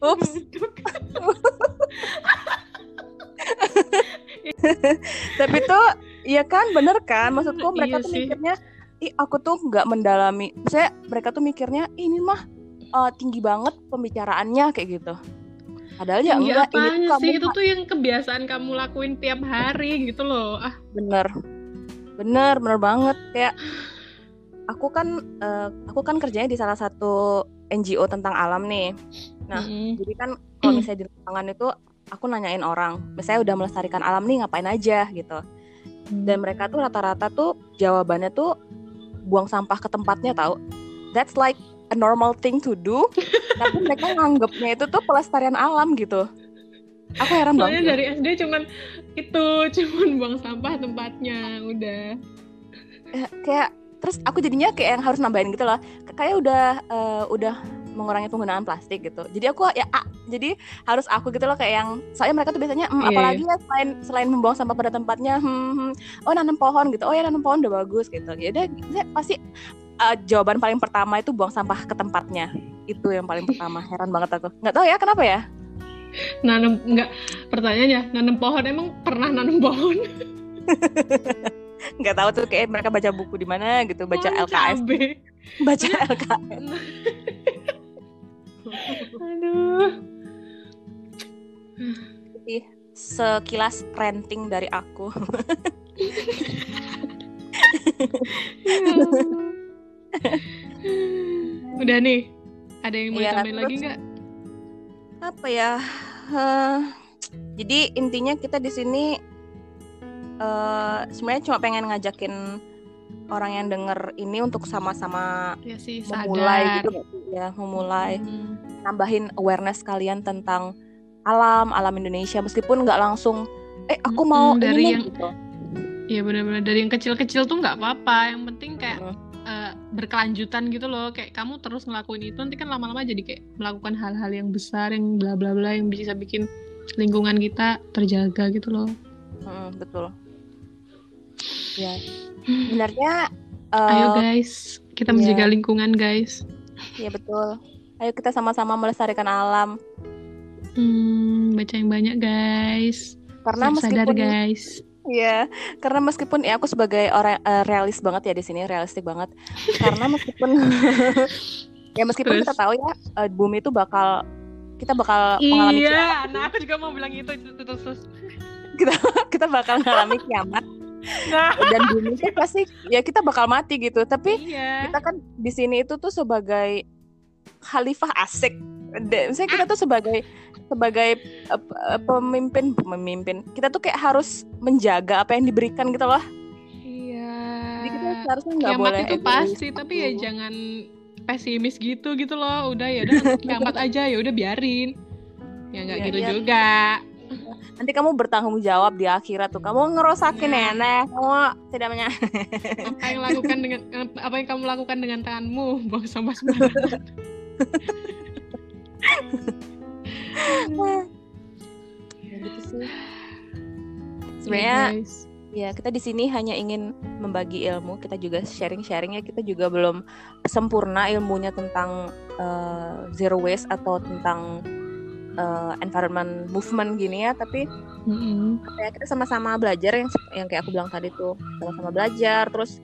Ups. *laughs* *laughs* Tapi Iya kan, bener kan? Maksudku mereka iya tuh sih. mikirnya, ih aku tuh nggak mendalami. Saya mereka tuh mikirnya ini mah uh, tinggi banget pembicaraannya kayak gitu. Padahal ya enggak ini tuh sih itu tuh yang kebiasaan kamu lakuin tiap hari gitu loh. Ah, bener. Bener, bener banget kayak aku kan uh, aku kan kerjanya di salah satu NGO tentang alam nih. Nah, mm -hmm. jadi kan kalau misalnya di lapangan itu aku nanyain orang, misalnya udah melestarikan alam nih ngapain aja gitu. Dan mereka tuh rata-rata tuh jawabannya tuh buang sampah ke tempatnya tahu. That's like a normal thing to do. *laughs* Tapi mereka nganggapnya itu tuh pelestarian alam gitu. Aku heran banget. dari SD cuman itu, *laughs* cuman buang sampah tempatnya, udah. Eh, kayak terus aku jadinya kayak yang harus nambahin gitu loh kayak udah uh, udah mengurangi penggunaan plastik gitu. Jadi aku ya ah, jadi harus aku gitu loh kayak yang soalnya mereka tuh biasanya mm, yeah. apalagi ya selain selain membuang sampah pada tempatnya hmm, hmm, oh nanam pohon gitu. Oh ya nanam pohon udah bagus gitu. Ya udah pasti uh, jawaban paling pertama itu buang sampah ke tempatnya. Itu yang paling pertama. Heran banget aku. Nggak tahu ya kenapa ya? Nanam nggak pertanyaannya nanam pohon emang pernah nanam pohon? Nggak tahu tuh kayak mereka baca buku di mana gitu baca oh, LKS baca LKS *laughs* aduh. Jadi, sekilas renting dari aku. *laughs* Udah nih ada yang mau ya, tambahin lagi nggak? Apa ya? Uh, jadi intinya kita di sini uh, sebenarnya cuma pengen ngajakin orang yang denger ini untuk sama-sama ya sih, memulai sadar. gitu ya memulai hmm. nambahin awareness kalian tentang alam alam Indonesia meskipun nggak langsung eh aku mau hmm, dari ini yang gitu. Iya benar-benar dari yang kecil-kecil tuh nggak apa-apa yang penting kayak hmm. uh, berkelanjutan gitu loh kayak kamu terus ngelakuin itu nanti kan lama-lama jadi kayak melakukan hal-hal yang besar yang bla bla bla yang bisa bikin lingkungan kita terjaga gitu loh. Hmm, betul ya sebenarnya uh, ayo guys kita menjaga ya. lingkungan guys iya betul ayo kita sama-sama melestarikan alam hmm, baca yang banyak guys karena meskipun sadar guys Iya, karena meskipun ya aku sebagai orang uh, realis banget ya di sini, realistik banget. karena meskipun *laughs* ya meskipun Terus? kita tahu ya uh, bumi itu bakal kita bakal mengalami Iya, nah aku juga mau bilang itu terus. kita kita bakal mengalami kiamat nah. dan bumi itu pasti ya kita bakal mati gitu. Tapi iya. kita kan di sini itu tuh sebagai khalifah asik. Saya kita tuh sebagai sebagai uh, pemimpin pemimpin. Kita tuh kayak harus menjaga apa yang diberikan gitu loh. Iya. Jadi kita harusnya nggak boleh itu pasti tapi ya jangan pesimis gitu gitu loh. Udah ya udah kiamat aja ya udah biarin. Ya nggak ya, gitu ya. juga nanti kamu bertanggung jawab di akhirat tuh. Kamu ngerosakin ya. nenek kamu tidak punya *laughs* apa yang lakukan dengan apa yang kamu lakukan dengan tanganmu buang sampah sembarangan ya gitu sih. Sebenarnya ya kita di sini hanya ingin membagi ilmu kita juga sharing sharing ya. Kita juga belum sempurna ilmunya tentang uh, zero waste atau tentang uh, environment movement gini ya tapi mm-hmm. ya kita sama-sama belajar yang yang kayak aku bilang tadi tuh sama-sama belajar terus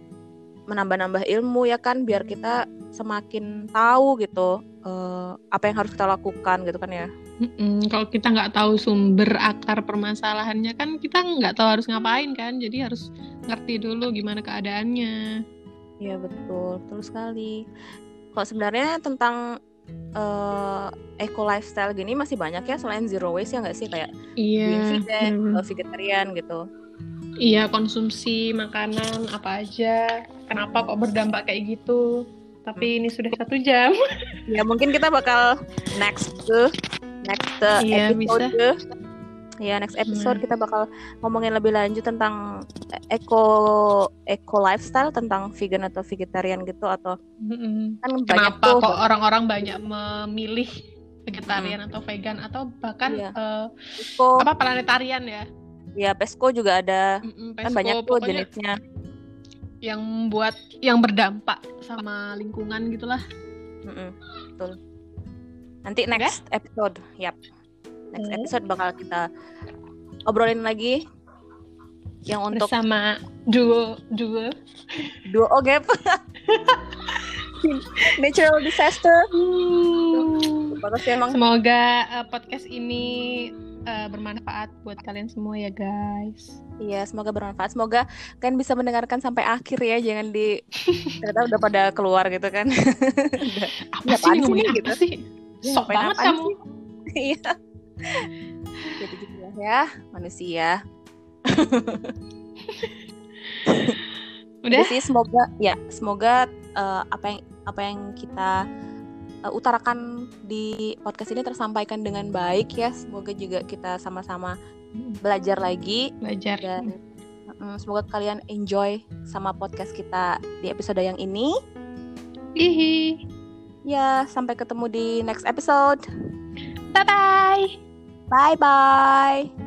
menambah-nambah ilmu ya kan biar kita semakin tahu gitu uh, apa yang harus kita lakukan gitu kan ya mm-hmm. kalau kita nggak tahu sumber akar permasalahannya kan kita nggak tahu harus ngapain kan jadi harus ngerti dulu gimana keadaannya Iya betul, betul sekali. Kalau sebenarnya tentang uh, eco lifestyle gini masih banyak ya selain zero waste ya nggak sih kayak iya, vegan, hmm. vegetarian gitu. Iya konsumsi makanan apa aja. Kenapa kok berdampak kayak gitu? Tapi ini sudah satu jam. ya mungkin kita bakal next ke next iya, episode bisa Ya, next episode hmm. kita bakal ngomongin lebih lanjut tentang eco eco lifestyle, tentang vegan atau vegetarian gitu atau hmm. kan Kenapa tuh, kok orang-orang banyak memilih vegetarian hmm. atau vegan atau bahkan iya. uh, apa planetarian ya? Ya, pesco juga ada. Hmm, kan banyak tuh jenisnya. Yang buat yang berdampak sama lingkungan gitulah. Hmm, betul. Nanti next okay? episode, yap next episode bakal kita obrolin lagi yang untuk sama duo duo duo oh gap *laughs* natural disaster hmm. emang semoga uh, podcast ini uh, bermanfaat buat kalian semua ya guys. Iya, semoga bermanfaat. Semoga kalian bisa mendengarkan sampai akhir ya, jangan di *laughs* ternyata udah pada keluar gitu kan. apa sih ngomongin gitu sih? Ya, Sok banget kamu. *laughs* Iya. Jadi gitu ya, manusia. udah sih semoga ya semoga uh, apa yang apa yang kita uh, utarakan di podcast ini tersampaikan dengan baik ya. Semoga juga kita sama-sama belajar lagi. Belajar. Dan um, semoga kalian enjoy sama podcast kita di episode yang ini. Hihi. Ya, sampai ketemu di next episode. Bye bye. Bye bye.